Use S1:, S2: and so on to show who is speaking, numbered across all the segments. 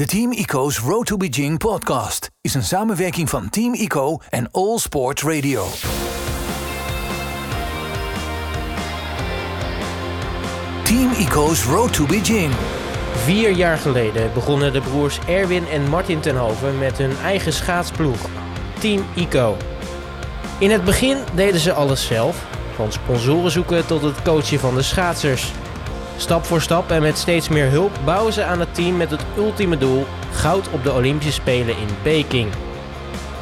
S1: De Team Ico's Road to Beijing podcast is een samenwerking van Team Ico en All Sports Radio. Team Ico's Road to Beijing.
S2: Vier jaar geleden begonnen de broers Erwin en Martin Tenhoven met hun eigen schaatsploeg, Team Ico. In het begin deden ze alles zelf, van sponsoren zoeken tot het coachen van de schaatsers. Stap voor stap en met steeds meer hulp bouwen ze aan het team met het ultieme doel: goud op de Olympische Spelen in Peking.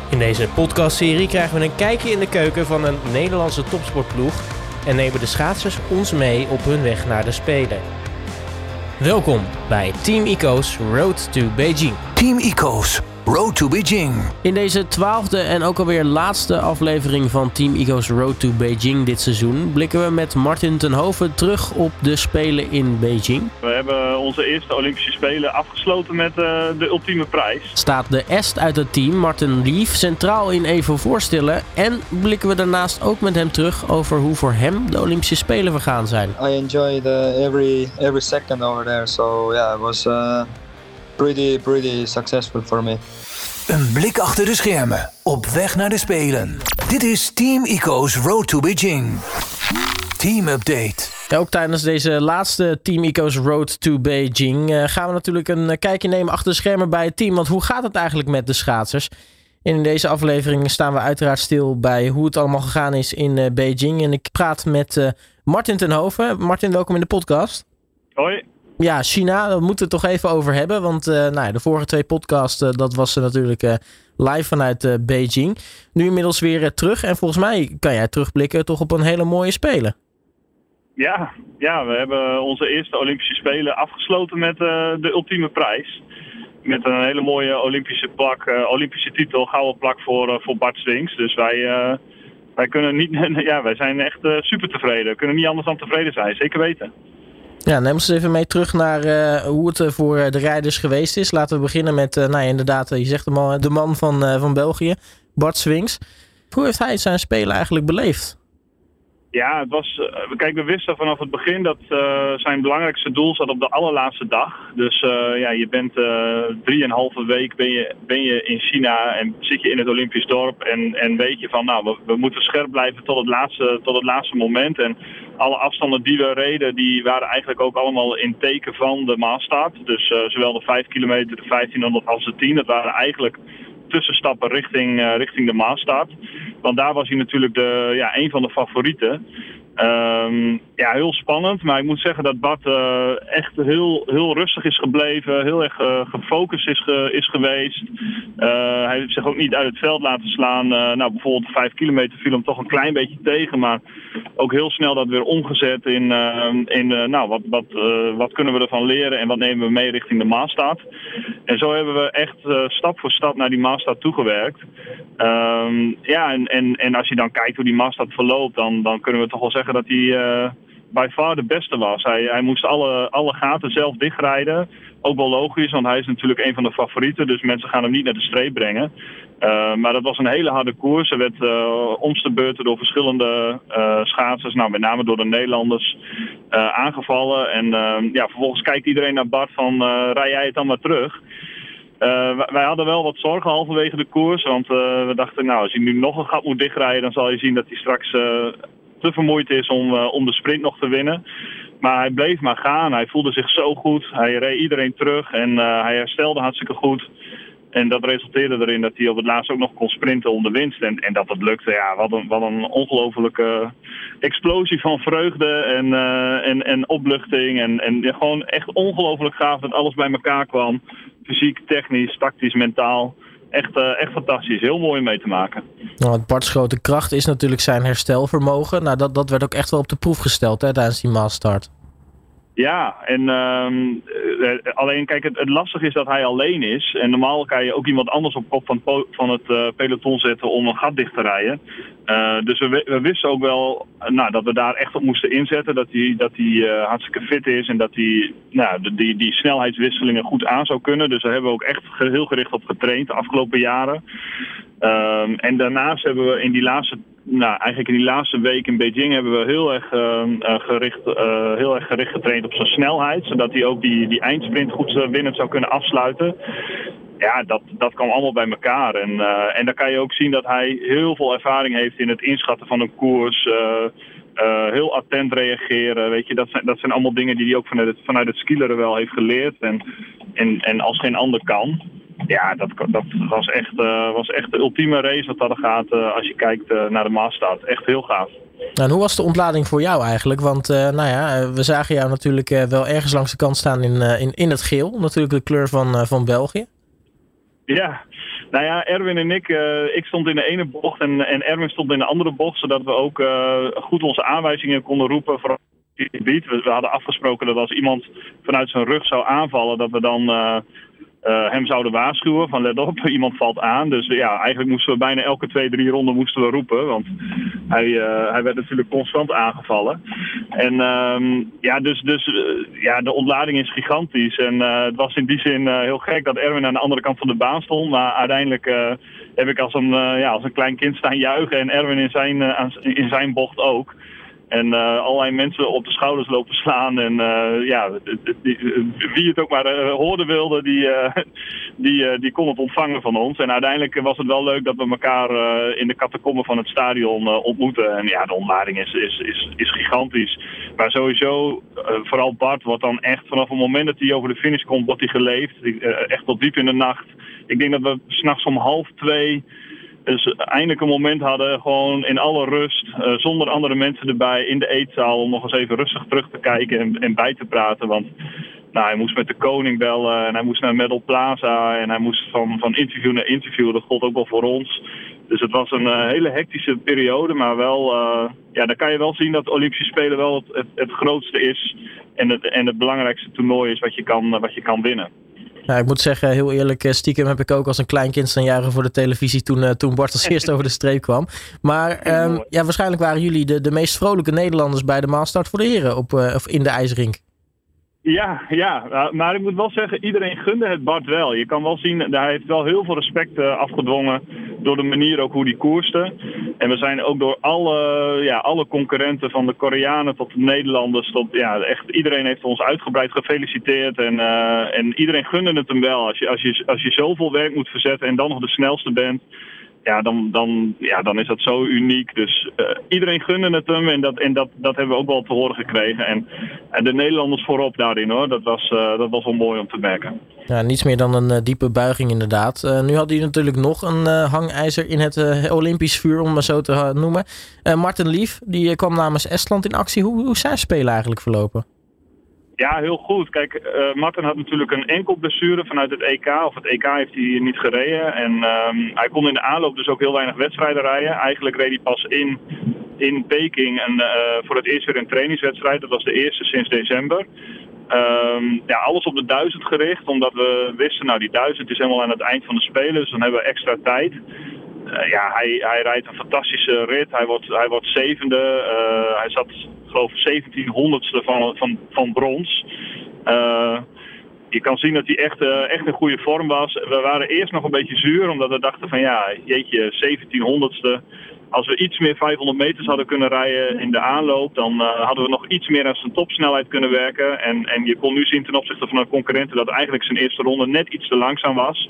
S2: In deze podcastserie krijgen we een kijkje in de keuken van een Nederlandse topsportploeg en nemen de schaatsers ons mee op hun weg naar de Spelen. Welkom bij Team Ico's Road to Beijing.
S1: Team Ico's Road to Beijing.
S2: In deze twaalfde en ook alweer laatste aflevering van Team Ico's Road to Beijing dit seizoen blikken we met Martin Tenhoven terug op de Spelen in Beijing.
S3: We hebben onze eerste Olympische Spelen afgesloten met uh, de ultieme prijs.
S2: Staat de est uit het team, Martin Lief, centraal in even voorstellen. En blikken we daarnaast ook met hem terug over hoe voor hem de Olympische Spelen vergaan zijn.
S4: I enjoyed uh, every every second over there, so yeah, it was uh, pretty pretty successful for me.
S1: Een blik achter de schermen. Op weg naar de Spelen. Dit is Team Ico's Road to Beijing. Team Update.
S2: Ja, ook tijdens deze laatste Team Ico's Road to Beijing uh, gaan we natuurlijk een eh, kijkje nemen achter de schermen bij het team. Want hoe gaat het eigenlijk met de schaatsers? In deze aflevering staan we uiteraard stil bij hoe het allemaal gegaan is in uh, Beijing. En ik praat met uh, Martin Tenhoven. Martin, welkom in de podcast.
S3: Hoi.
S2: Ja, China, daar moeten we het toch even over hebben. Want uh, nou ja, de vorige twee podcasts, uh, dat was natuurlijk uh, live vanuit Beijing. Nu inmiddels weer terug. En volgens mij kan jij terugblikken toch op een hele mooie Spelen.
S3: Ja, ja we hebben onze eerste Olympische Spelen afgesloten met de ultieme prijs. Met een hele mooie Olympische plak, Olympische titel, gouden plak voor, voor Bart Swings. Dus wij, wij, kunnen niet, ja, wij zijn echt super tevreden. We kunnen niet anders dan tevreden zijn, zeker weten.
S2: Ja, neem ons even mee terug naar uh, hoe het voor de rijders geweest is. Laten we beginnen met, nou ja, inderdaad, je zegt al, de man van, van België, Bart Swings. Hoe heeft hij zijn spelen eigenlijk beleefd?
S3: Ja, het was, kijk, we wisten vanaf het begin dat zijn belangrijkste doel zat op de allerlaatste dag. Dus ja, je bent drieënhalve week ben je, ben je in China en zit je in het Olympisch dorp en, en weet je van, nou, we, moeten scherp blijven tot het laatste, tot het laatste moment. En alle afstanden die we reden, die waren eigenlijk ook allemaal in teken van de Maastart. Dus uh, zowel de 5 kilometer, de 1500 als de 10. Dat waren eigenlijk tussenstappen richting, uh, richting de Maastart. Want daar was hij natuurlijk de, ja, een van de favorieten. Um, ja, heel spannend. Maar ik moet zeggen dat Bart uh, echt heel, heel rustig is gebleven. Heel erg uh, gefocust is, is geweest. Uh, hij heeft zich ook niet uit het veld laten slaan. nou, bijvoorbeeld de 5 kilometer viel hem toch een klein beetje tegen. Maar ook heel snel dat weer omgezet in, in nou, wat, wat, wat kunnen we ervan leren en wat nemen we mee richting de Maastad. En zo hebben we echt stap voor stap naar die Maastad toegewerkt. Um, ja, en, en, en als je dan kijkt hoe die Maastad verloopt, dan, dan kunnen we toch wel zeggen dat hij uh, by far de beste was. Hij, hij moest alle, alle gaten zelf dichtrijden. Ook wel logisch, want hij is natuurlijk een van de favorieten. Dus mensen gaan hem niet naar de streep brengen. Uh, maar dat was een hele harde koers. Er werd uh, omste beurten door verschillende uh, schaatsers, nou, met name door de Nederlanders, aangevallen. En ja, vervolgens kijkt iedereen naar Bart van, rij jij het dan maar terug? Wij hadden wel wat zorgen halverwege de koers. Want we dachten, nou, als hij nu nog een gat moet dichtrijden, dan zal je zien dat hij straks te vermoeid is om, uh, om de sprint nog te winnen. Maar hij bleef maar gaan. Hij voelde zich zo goed. Hij reed iedereen terug en uh, hij herstelde hartstikke goed. En dat resulteerde erin dat hij op het laatst ook nog kon sprinten om de winst. En, en dat het lukte, ja, wat een, wat een ongelofelijke explosie van vreugde en, uh, en, en opluchting. En, en gewoon echt ongelooflijk gaaf dat alles bij elkaar kwam. Fysiek, technisch, tactisch, mentaal echt, uh, echt fantastisch. Heel mooi mee te maken.
S2: Nou, Bart's grote kracht is natuurlijk zijn herstelvermogen. Nou, dat, dat werd ook echt wel op de proef gesteld hè, tijdens die maastart.
S3: Ja, en uh, alleen kijk, het, het lastige is dat hij alleen is. En normaal kan je ook iemand anders op kop van, van het uh, peloton zetten om een gat dicht te rijden. Uh, dus we, we, wisten ook wel nou, dat we daar echt op moesten inzetten. Dat hij, dat hartstikke fit is en dat hij nou, die, die snelheidswisselingen goed aan zou kunnen. Dus daar hebben we ook echt heel gericht op getraind de afgelopen jaren. Um, en daarnaast hebben we in die laatste nou, eigenlijk in die laatste week in Beijing hebben we heel erg, gericht, heel erg gericht getraind op zijn snelheid. Zodat hij ook die, die eindsprint goed winnend zou kunnen afsluiten ja, dat, dat kwam allemaal bij elkaar. En, uh, en dan kan je ook zien dat hij heel veel ervaring heeft in het inschatten van een koers. Uh, uh, heel attent reageren. Weet je, dat, zijn, dat zijn allemaal dingen die hij ook vanuit het, vanuit het skileren wel heeft geleerd. En, en, en als geen ander kan. Ja, dat, dat was, echt, was echt de ultieme race wat dat gaat als je kijkt naar de Maastad. Echt heel gaaf.
S5: En hoe was de ontlading voor jou eigenlijk? Want nou ja, we zagen jou natuurlijk wel ergens langs de kant staan in, in, in het geel. Natuurlijk de kleur van, van België.
S3: Ja, nou ja, Erwin en ik, ik stond in de ene bocht en, en Erwin stond in de andere bocht, zodat we ook goed onze aanwijzingen konden roepen voor het gebied. We, we, hadden afgesproken dat als iemand vanuit zijn rug zou aanvallen, dat we dan uh, uh, hem zouden waarschuwen van let op, iemand valt aan. Dus ja, eigenlijk moesten we bijna elke twee, drie ronden moesten we roepen. Want hij, uh, hij werd natuurlijk constant aangevallen. En um, ja, dus, dus ja, de ontlading is gigantisch. En het was in die zin heel gek dat Erwin aan de andere kant van de baan stond. Maar uiteindelijk heb ik als een, ja, als een klein kind staan juichen en Erwin in zijn, in zijn bocht ook. En uh, allerlei mensen op de schouders lopen slaan. En uh, ja, wie het ook maar uh, hoorden wilde, die, die, die kon het ontvangen van ons. En uiteindelijk was het wel leuk dat we elkaar in de catacomben van het stadion ontmoeten. En ja, de ontlading is, is, is, is gigantisch. Maar sowieso, vooral Bart wordt dan echt vanaf het moment dat hij over de finish komt, wordt hij geleefd. echt tot diep in de nacht. Ik denk dat we s'nachts om half twee dus eindelijk een moment hadden, gewoon in alle rust, uh, zonder andere mensen erbij, in de eetzaal, om nog eens even rustig terug te kijken en, en bij te praten. Want nou, hij moest met de koning bellen en hij moest naar Medal Plaza en hij moest van, van interview naar interview. Dat gold ook wel voor ons. Dus het was een uh, hele hectische periode, maar wel, uh, ja, dan kan je wel zien dat de Olympische Spelen wel het, het, het grootste is en het, en het belangrijkste toernooi is wat je kan, wat je kan winnen.
S5: Nou, ik moet zeggen, heel eerlijk, eh, stiekem heb ik ook als een klein kind staan jaren voor de televisie toen, uh, toen Bart als eerst over de streep kwam. Maar um, ja, waarschijnlijk waren jullie de, de meest vrolijke Nederlanders bij de Maastart voor de heren op, uh, of in de IJsrink.
S3: Ja, ja, maar ik moet wel zeggen, iedereen gunde het Bart wel. Je kan wel zien, hij heeft wel heel veel respect afgedwongen door de manier ook hoe die koerste. En we zijn ook door alle, ja, alle concurrenten, van de Koreanen tot de Nederlanders, tot ja, echt iedereen heeft ons uitgebreid gefeliciteerd. En, uh, en iedereen gunde het hem wel. Als je, als, je, als je zoveel werk moet verzetten en dan nog de snelste bent, ja, dan, dan, ja, dan is dat zo uniek. Dus uh, iedereen gunde het hem en, dat, en dat, dat hebben we ook wel te horen gekregen. En, en de Nederlanders voorop daarin hoor, dat was, uh, dat was wel mooi om te merken.
S5: Ja, niets meer dan een uh, diepe buiging inderdaad. nu had hij natuurlijk nog een hangijzer in het Olympisch vuur, om maar zo te noemen. Martin Lief, die kwam namens Estland in actie. Hoe, hoe zijn spelen eigenlijk verlopen?
S3: Ja, heel goed. Kijk, uh, Martin had natuurlijk een enkel blessure vanuit het EK. Of het EK heeft hij niet gereden. En um, hij kon in de aanloop dus ook heel weinig wedstrijden rijden. Eigenlijk reed hij pas in, in Peking en, uh, voor het eerst weer een trainingswedstrijd. Dat was de eerste sinds december. Um, ja, alles op de duizend gericht, omdat we wisten, nou die duizend is helemaal aan het eind van de Spelen. Dus dan hebben we extra tijd. Uh, ja, hij, hij rijdt een fantastische rit. Hij wordt, hij wordt zevende. Uh, hij zat, geloof ik, 1700ste van, van, van brons. Uh, je kan zien dat hij echt, echt in goede vorm was. We waren eerst nog een beetje zuur, omdat we dachten van ja, jeetje, 1700ste. Als we iets meer 500 meters hadden kunnen rijden in de aanloop, dan uh, hadden we nog iets meer aan zijn topsnelheid kunnen werken. En, en je kon nu zien ten opzichte van een concurrenten dat eigenlijk zijn eerste ronde net iets te langzaam was.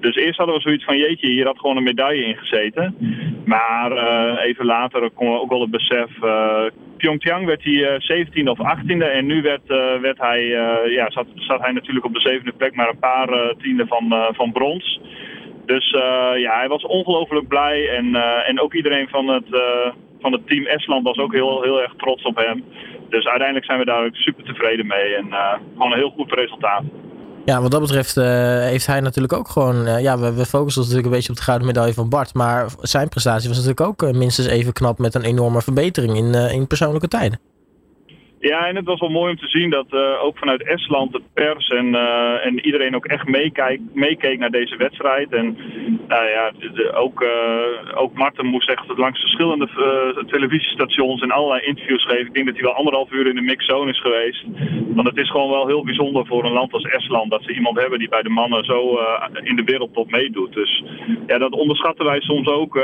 S3: Dus eerst hadden we zoiets van jeetje, hier had gewoon een medaille in gezeten. Maar uh, even later kwam ook wel het besef. Uh, Pyeongchang werd hij 17e of 18e en nu werd, werd hij, ja, zat, zat hij natuurlijk op de zevende plek, maar een paar tienden van, van brons. Dus ja, hij was ongelooflijk blij. En, en ook iedereen van het, van het team Estland was ook heel, heel erg trots op hem. Dus uiteindelijk zijn we daar ook super tevreden mee. En gewoon een heel goed resultaat.
S5: Ja, wat dat betreft heeft hij natuurlijk ook gewoon... ja, we, we focussen ons natuurlijk een beetje op de gouden medaille van Bart. Maar zijn prestatie was natuurlijk ook minstens even knap met een enorme verbetering in, in persoonlijke tijden.
S3: Ja, en het was wel mooi om te zien dat uh, ook vanuit Estland de pers en, uh, en iedereen ook echt meekeek, meekeek naar deze wedstrijd. En nou ja, de, ook, uh, ook Marten moest echt langs verschillende televisiestations en allerlei interviews geven. Ik denk dat hij wel anderhalf uur in de mixzone is geweest. Want het is gewoon wel heel bijzonder voor een land als Estland dat ze iemand hebben die bij de mannen zo in de wereldtop meedoet. Dus ja, dat onderschatten wij soms ook,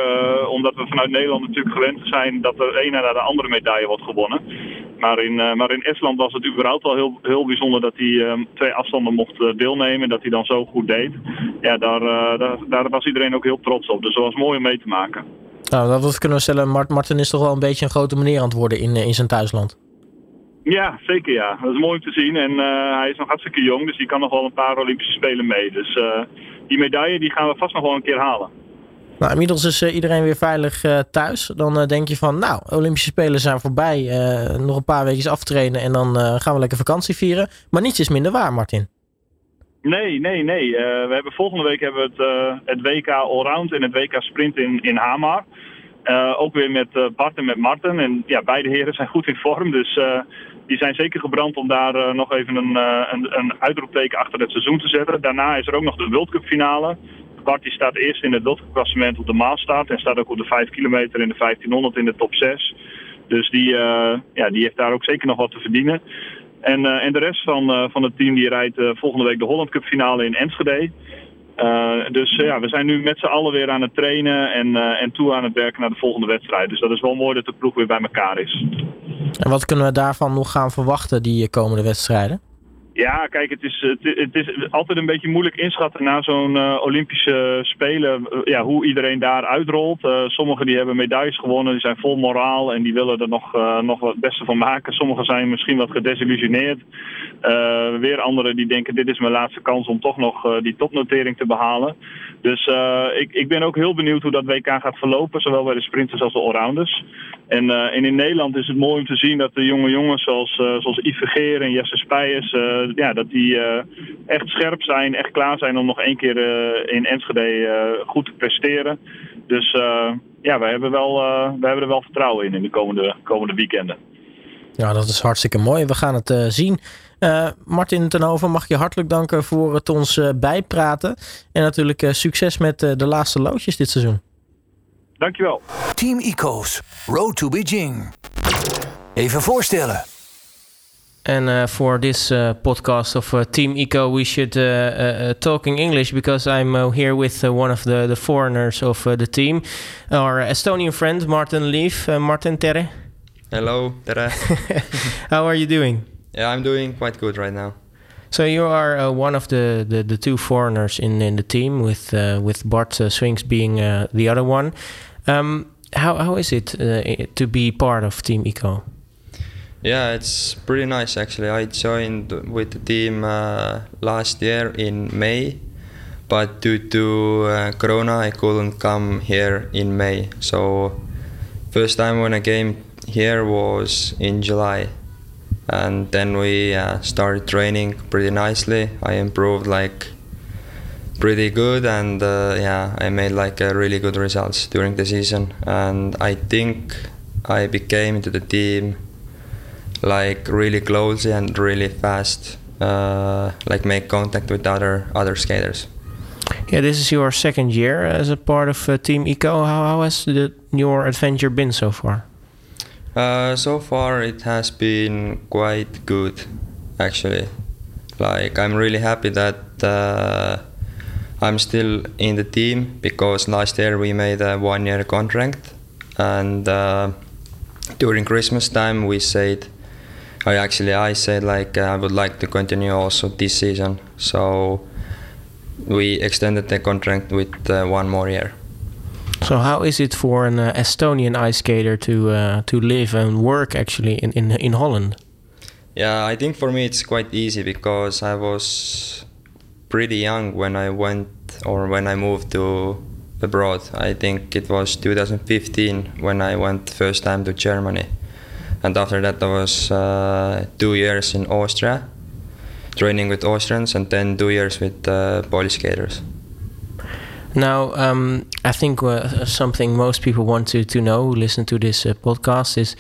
S3: omdat we vanuit Nederland natuurlijk gewend zijn dat er een naar de andere medaille wordt gewonnen. Maar in, uh, maar in Estland was het überhaupt wel heel, heel bijzonder dat hij uh, twee afstanden mocht uh, deelnemen. En dat hij dan zo goed deed. Ja, daar, daar, daar, was iedereen ook heel trots op. Dus dat was mooi om mee te maken.
S5: Nou, dat kunnen we stellen. Mart, Martin is toch wel een beetje een grote meneer aan het worden in, in zijn thuisland.
S3: Ja, zeker ja. Dat is mooi om te zien. En hij is nog hartstikke jong, dus die kan nog wel een paar Olympische Spelen mee. Dus die medaille die gaan we vast nog wel een keer halen.
S5: Nou, inmiddels is uh, iedereen weer veilig uh, thuis. Dan uh, denk je van, nou, Olympische Spelen zijn voorbij. nog een paar weken aftrainen en dan gaan we lekker vakantie vieren. Maar niets is minder waar, Martin.
S3: Nee, nee, nee. we hebben, volgende week hebben we het, het WK Allround en het WK Sprint in, in Hamar. ook weer met Bart en met Marten. En ja, beide heren zijn goed in vorm. Dus die zijn zeker gebrand om daar nog even een, een, een uitroepteken achter het seizoen te zetten. Daarna is er ook nog de World Cup finale. Bart staat eerst in het dotklassement op de Maasstad en staat ook op de 5 kilometer in de 1500 in de top 6. Dus die, uh, ja, die heeft daar ook zeker nog wat te verdienen. En, en de rest van, uh, van het team die rijdt volgende week de Holland Cup finale in Enschede. dus ja, we zijn nu met z'n allen weer aan het trainen en, en toe aan het werken naar de volgende wedstrijd. Dus dat is wel mooi dat de ploeg weer bij elkaar is.
S5: En wat kunnen we daarvan nog gaan verwachten, die komende wedstrijden?
S3: Ja, kijk, het is, het, is altijd een beetje moeilijk inschatten na zo'n uh, Olympische Spelen uh, ja, hoe iedereen daar uitrolt. Uh, sommigen die hebben medailles gewonnen, die zijn vol moraal en die willen er nog, nog wat het beste van maken. Sommigen zijn misschien wat gedesillusioneerd. weer anderen die denken dit is mijn laatste kans om toch nog die topnotering te behalen. Dus ik, ik ben ook heel benieuwd hoe dat WK gaat verlopen, zowel bij de sprinters als de allrounders. En, en in Nederland is het mooi om te zien dat de jonge jongens zoals, zoals Yves Vergeer en Jesse Spijers eh, ja, dat die eh, echt scherp zijn, echt klaar zijn om nog één keer eh, in Enschede goed te presteren. Dus ja, wij hebben, wel, wij hebben er wel vertrouwen in in de komende, komende weekenden.
S5: Ja, dat is hartstikke mooi. We gaan het zien. Martin Tenhoven, mag je hartelijk danken voor het ons bijpraten. En natuurlijk succes met de laatste loodjes dit seizoen.
S3: Dankjewel.
S1: Team IKO's, Road to Beijing. Even voorstellen.
S5: And uh, for this uh, podcast of uh, Team IKO, we should uh, uh, talk in English because I'm uh, here with one of the, the foreigners of the team, our Estonian friend Marten Liiv. Martin Terre.
S4: Hello, Terre.
S5: How are you doing?
S4: Yeah, I'm doing quite good right now.
S5: So you are one of the, the, the, two foreigners in, in the team, with with Bart Swings being the other one. Um, how how is it to be part of Team IKO?
S4: Yeah, it's pretty nice actually. I joined with the team uh, last year in May, but due to uh, Corona, I couldn't come here in May. So, first time when I came here was in July, and then we uh, started training pretty nicely. I improved like pretty good, and uh, yeah, I made like really good results during the season. And I think I became into the team like really closely and really fast, uh, like make contact with other other skaters.
S5: Yeah, this is your second year as a part of uh, Team IKO. How, how has the, your adventure been so far?
S4: Uh, so far, it has been quite good, actually. Like I'm really happy that uh, I'm still in the team because last year we made a one-year contract, and uh, during Christmas time we said I actually I said like I would like to continue also this season, so we extended the contract with uh, one more year.
S5: So how is it for an uh, Estonian ice skater to uh, to live and work actually in, in in Holland?
S4: Yeah, I think for me it's quite easy because I was pretty young when I went or when I moved to abroad. I think it was 2015 when I went first time to Germany and after that I was uh, two years in Austria, training with Austrians, and then two years with uh, Polish skaters.
S5: Now, um, I think uh, something most people want to, to know who listen to this uh, podcast is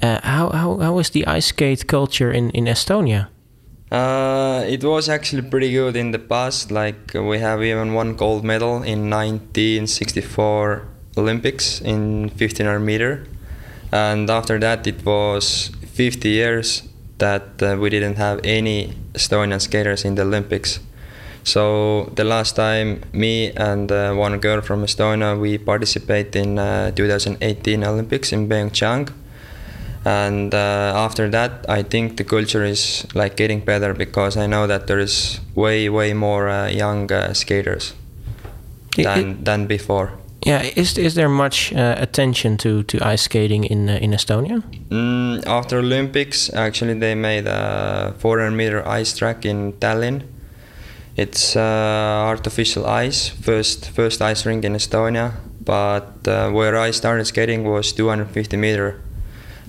S5: Uh, how, how how is the ice skate culture in in Estonia?
S4: Uh, it was actually pretty good in the past. Like we have even one gold medal in 1964 Olympics in 1500 meter, and after that it was 50 years that uh, we didn't have any Estonian skaters in the Olympics. So the last time me and uh, one girl from Estonia we participate in uh, 2018 Olympics in Pyeongchang and uh, after that i think the culture is like getting better because i know that there is way way more uh, young uh, skaters than it, than before.
S5: Yeah is is there much uh, attention to to ice skating in uh, in estonia?
S4: Mm, after olympics actually they made a 400 meter ice track in tallinn. It's uh, artificial ice first first ice rink in estonia but where i started skating was 250 meter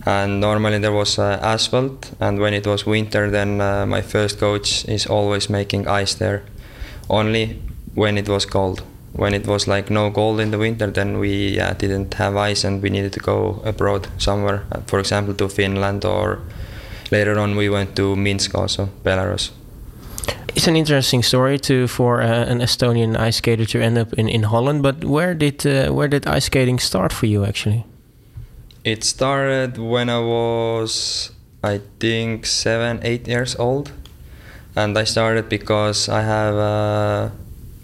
S4: and normally there was uh, asphalt and when it was winter then uh, my first coach is always making ice there only when it was cold when it was like no cold in the winter then we yeah, didn't have ice and we needed to go abroad somewhere uh, for example to finland or later on we went to minsk also belarus
S5: it's an interesting story to for uh, an Estonian ice skater to end up in, in Holland. But where did uh, where did ice skating start for you actually?
S4: It started when I was, I think, seven, eight years old, and I started because I have a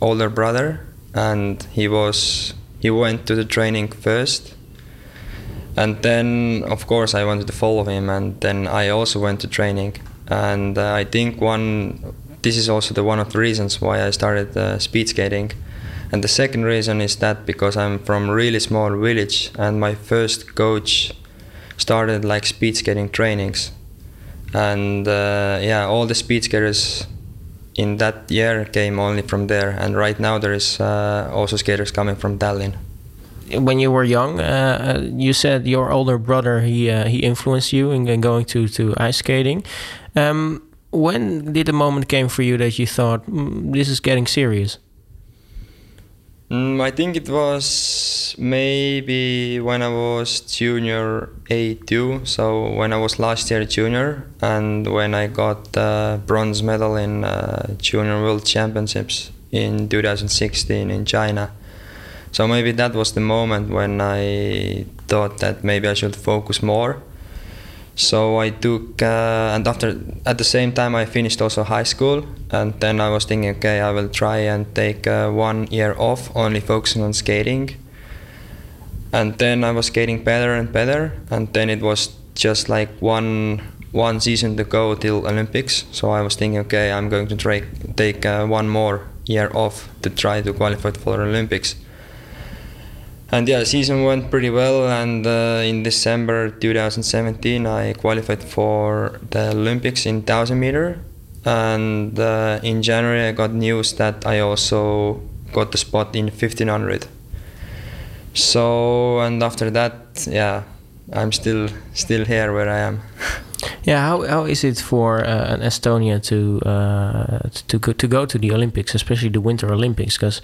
S4: older brother, and he was he went to the training first, and then of course I wanted to follow him, and then I also went to training, and uh, I think one this is also the one of the reasons why I started uh, speed skating and the second reason is that because I'm from a really small village and my first coach started like speed skating trainings. And uh, yeah, all the speed skaters in that year came only from there. And right now there is uh, also skaters coming from Tallinn.
S5: When you were young, uh, you said your older brother he uh, he influenced you in, in, going to to ice skating. Um, when did the moment came for you that you thought mm, this is getting serious?
S4: Mm, I think it was maybe when I was junior A2, so when I was last year junior, and when I got the bronze medal in uh, Junior World Championships in 2016 in China. So maybe that was the moment when I thought that maybe I should focus more so I took, uh, and after at the same time I finished also high school, and then I was thinking, okay, I will try and take uh, one year off, only focusing on skating. And then I was skating better and better, and then it was just like one one season to go till Olympics. So I was thinking, okay, I'm going to try, take uh, one more year off to try to qualify for Olympics and yeah, season went pretty well. And uh, in December 2017, I qualified for the Olympics in 1000 meter. And uh, in January, I got news that I also got the spot in 1500. So and after that, yeah, I'm still still here where I am.
S5: Yeah, how, how is it for uh, an Estonia to uh, to go to go to the Olympics, especially the Winter Olympics? Because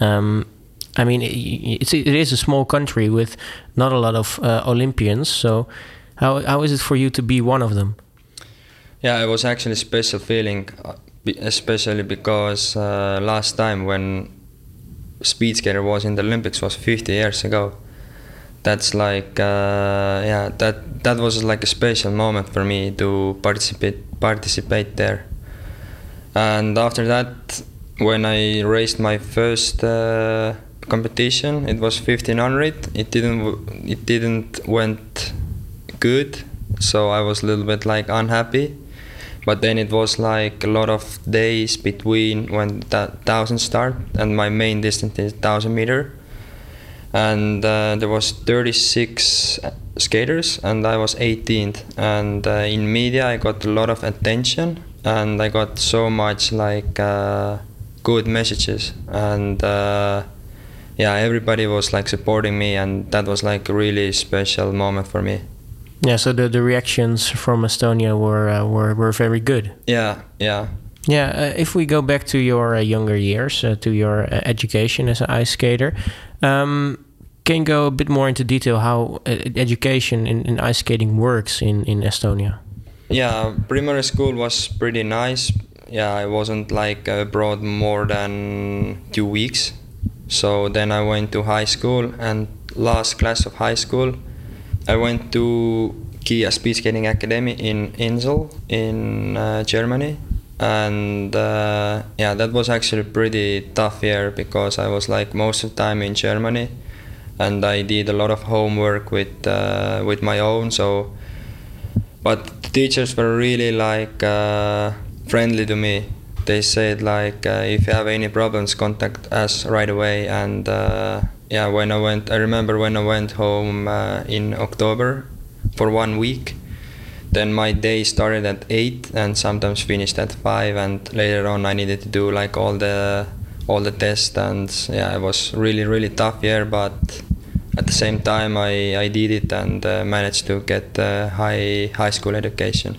S5: um, I mean, it's it is a small country with not a lot of uh, Olympians. So, how how is it for you to be one of them?
S4: Yeah, it was actually a special feeling, uh, especially because uh, last time when speed skater was in the Olympics was 50 years ago. That's like uh, yeah, that that was like a special moment for me to participate participate there. And after that, when I raced my first uh, competition. It was 1500. It didn't it didn't went good, so I was a little bit like unhappy. But then it was like a lot of days between when that thousand start and my main distance is thousand meter. And uh, there was 36 skaters and I was 18th. And uh, in media I got a lot of attention and I got so much like uh, good messages and uh, yeah, everybody was like supporting me, and that was like a really special moment for me.
S5: Yeah, so the, the reactions from Estonia were uh, were were very good.
S4: Yeah, yeah.
S5: Yeah, uh, if we go back to your uh, younger years, uh, to your uh, education as an ice skater, um, can you go a bit more into detail how uh, education in, in ice skating works in, in Estonia?
S4: Yeah, primary school was pretty nice. Yeah, I wasn't like abroad more than two weeks. So then I went to high school and last class of high school, I went to Kia Speed Skating Academy in Inzell in uh, Germany. And uh, yeah, that was actually pretty tough year because I was like most of the time in Germany and I did a lot of homework with uh, with my own. So, but the teachers were really like uh, friendly to me. They said like uh, if you have any problems, contact us right away. And uh, yeah, when I went, I remember when I went home uh, in October for one week. Then my day started at eight and sometimes finished at five. And later on, I needed to do like all the all the tests and yeah, it was really really tough year. But at the same time, I, I did it and uh, managed to get uh, high high school education.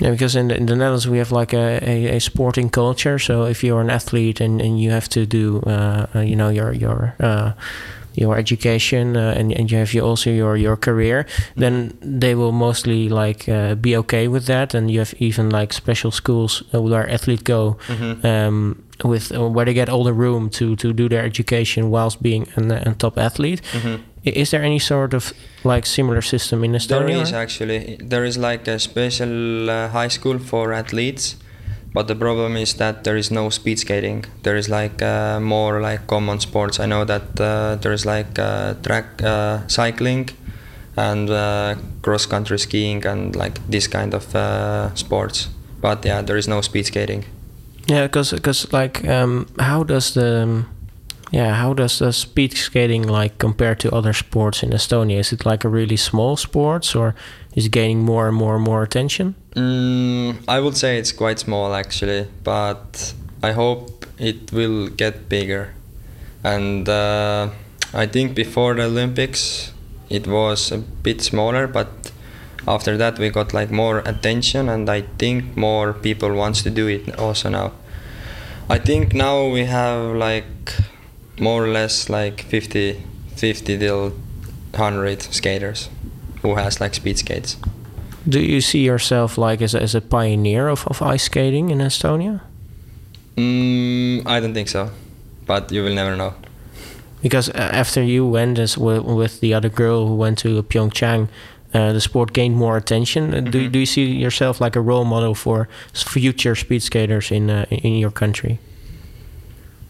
S5: Yeah, because in the, in the Netherlands we have like a, a, a sporting culture. So if you're an athlete and, and you have to do, uh, uh you know, your your uh, your education uh, and, and you have your, also your your career, then they will mostly like uh, be okay with that. And you have even like special schools where athletes go. Um, with uh, where they get all the room to to do their education whilst being an, a top athlete. I- Is there any sort of like similar system in Estonia?
S4: There is actually there is like a special uh, high school for athletes, but the problem is that there is no speed skating. There is like uh, more like common sports. I know that uh, there is like uh, track uh, cycling and uh, cross country skiing and like this kind of uh, sports. But yeah, there is no speed skating.
S5: Yeah, because like um, how does the um, yeah how does the speed skating like compare to other sports in Estonia? Is it like a really small sport, or is it gaining more and more and more attention?
S4: Mm, I would say it's quite small actually, but I hope it will get bigger. And uh, I think before the Olympics it was a bit smaller, but after that we got like more attention, and I think more people wants to do it also now. I think now we have like more or less like 50, 50 till 100 skaters who has like speed skates.
S5: Do you see yourself like as a, as a pioneer of, of ice skating in Estonia?
S4: Mm, I don't think so, but you will never know.
S5: Because uh, after you went as with, with the other girl who went to Pyeongchang, uh, the sport gained more attention. Uh, Do, do you see yourself like a role model for future speed skaters in uh, in your country?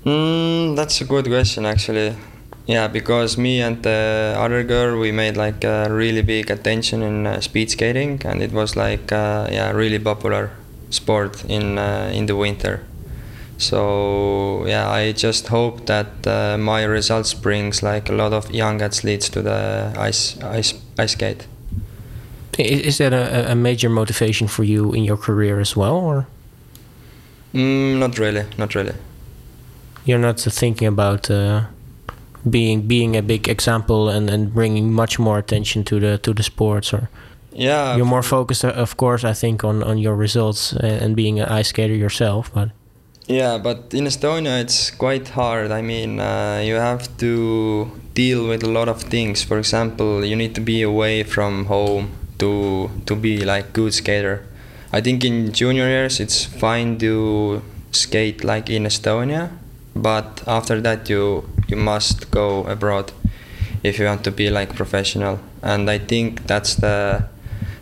S4: Mm, that's a good question actually. Yeah, because me and the other girl we made like a really big attention in uh, speed skating, and it was like uh, yeah really popular sport in uh, in the winter. So yeah, I just hope that uh, my results brings like a lot of young athletes to the ice ice ice skate.
S5: Is that a, a major motivation for you in your career as well, or
S4: Mm, not really, not really.
S5: You're not thinking about uh, being being a big example and, and bringing much more attention to the to the sports, or
S4: Yeah,
S5: you're more focused, uh, of course, I think, on on your results and, and being an ice skater yourself, but.
S4: Yeah, but in Estonia it's quite hard. I mean, uh, you have to deal with a lot of things. For example, you need to be away from home to to be like good skater. I think in junior years it's fine to skate like in Estonia, but after that you you must go abroad if you want to be like professional. And I think that's the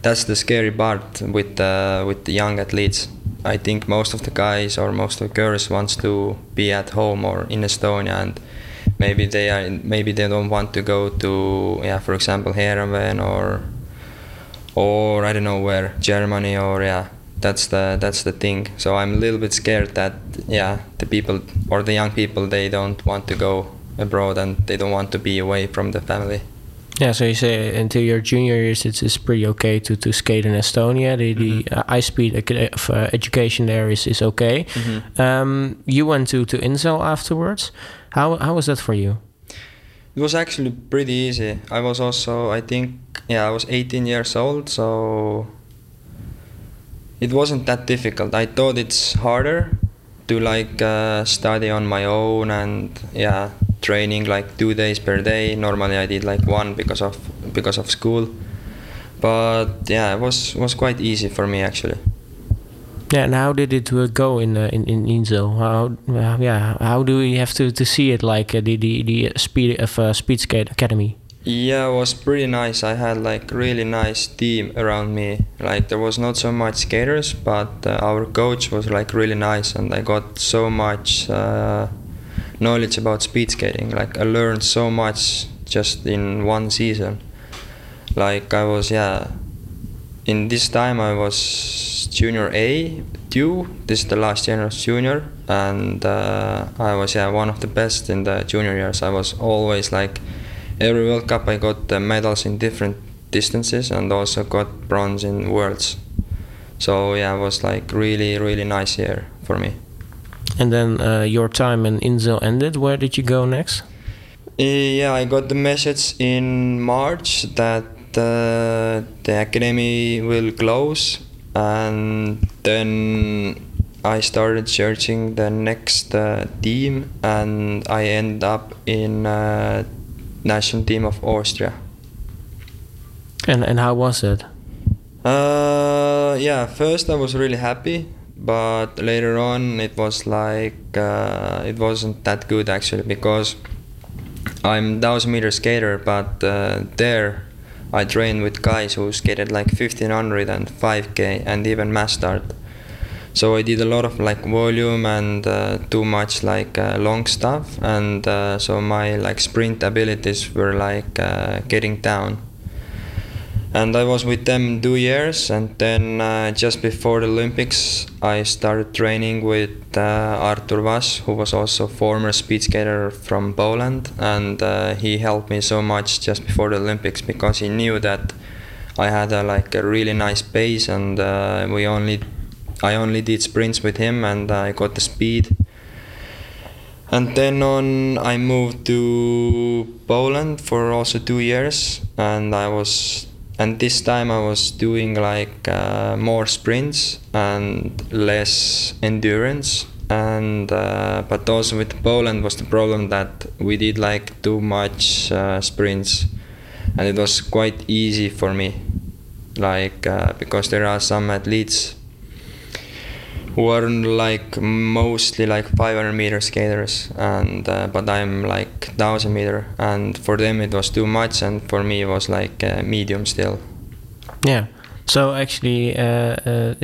S4: that's the scary part with with the young athletes. I think most of the guys or most of the girls wants to be at home or in Estonia and maybe they are maybe they don't want to go to yeah for example Heerenveen or or I don't know where Germany or yeah that's the that's the thing so I'm a little bit scared that yeah the people or the young people they don't want to go abroad and they don't want to be away from the family
S5: Yeah, so you say until your junior years, it's, it's pretty okay to, to skate in Estonia. The, the uh, ice speed of, uh, education there is, is okay. Um, you went to, to Inzell afterwards. How, how was that for you?
S4: It was actually pretty easy. I was also, I think, yeah, I was 18 years old, so it wasn't that difficult. I thought it's harder to like uh, study on my own and yeah, training like two days per day. Normally I did like one because of because of school. But yeah, it was was quite easy for me actually.
S5: Yeah, and how did it uh, go in uh, in in Inzell? How uh, yeah, how do we have to, to see it like uh, the the the speed of uh, speed skate academy?
S4: Yeah, it was pretty nice. I had like really nice team around me. Like there was not so much skaters, but uh, our coach was like really nice, and I got so much uh, knowledge about speed skating. Like I learned so much just in one season. Like I was yeah, in this time I was junior A two. This is the last year was junior, and uh, I was yeah one of the best in the junior years. I was always like every World Cup I got uh, medals in different distances and also got bronze in Worlds. So yeah, it was like really really nice year for me.
S5: And then uh, your time in Inzell ended. Where did you go next?
S4: Yeah, I got the message in March that uh, the academy will close, and then I started searching the next uh, team, and I end up in uh, national team of Austria.
S5: And and how was it?
S4: Uh, yeah, first I was really happy, but later on it was like uh, it wasn't that good actually because I'm thousand meter skater, but uh, there I trained with guys who skated like 1500 and 5k and even mass start. So I did a lot of like volume and uh, too much like uh, long stuff, and uh, so my like sprint abilities were like uh, getting down. And I was with them two years, and then uh, just before the Olympics, I started training with uh, Artur Waś, who was also former speed skater from Poland, and he helped me so much just before the Olympics because he knew that I had a, like a really nice pace, and we only I only did sprints with him and I got the speed. And then on, I moved to Poland for also two years, and I was, and this time I was doing like uh, more sprints and less endurance. And uh, but also with Poland was the problem that we did like too much uh, sprints, and it was quite easy for me, like uh, because there are some athletes who are like mostly like 500 meter skaters and uh, but i'm like 1000 meter and for them it was too much and for me it was like uh, medium still.
S5: Yeah. So actually uh, uh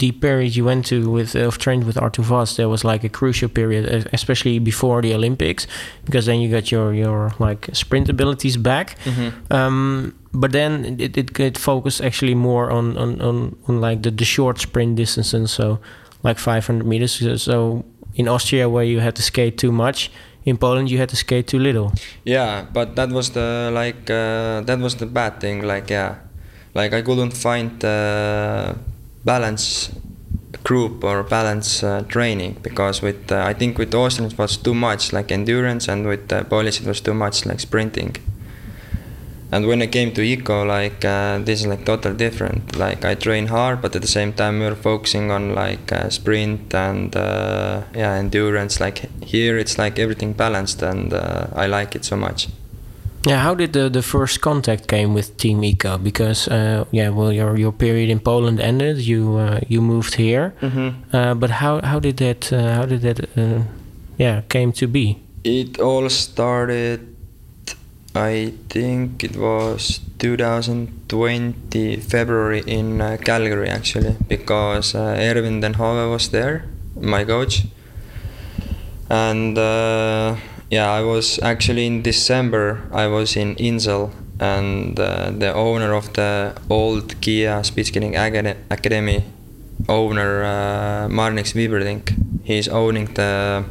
S5: the period you went to with uh, trained with Artur Waś there was like a crucial period especially before the olympics because then you got your your like sprint abilities back. Mm -hmm. um, but then it, it, it focused actually more on on, on, on like the, the short sprint distances so like 500 meters. So in austria where you had to skate too much in poland you had to skate too little.
S4: Yeah but that was the like uh, that was the bad thing like yeah. Like i couldn't find balance group or balance uh, training because with uh, i think with austin it was too much like endurance and with uh, polish it was too much like sprinting and when I came to IKO, like uh, this is like total different. Like I train hard, but at the same time we're focusing on like uh, sprint and uh, yeah endurance. Like here, it's like everything balanced, and uh, I like it so much.
S5: Yeah, how did the, the first contact came with Team IKO? Because uh, yeah, well, your your period in Poland ended. You uh, you moved here, mm -hmm. but how how did that how did that yeah came to be?
S4: It all started I think it was 2020 February in uh, Calgary actually because uh, Erwin ten Hove was there, my coach, and uh, yeah, I was actually in December. I was in Inzell, and uh, the owner of the old Kia Speedskating Academy, owner uh, Marnix Wieberdink, he's owning the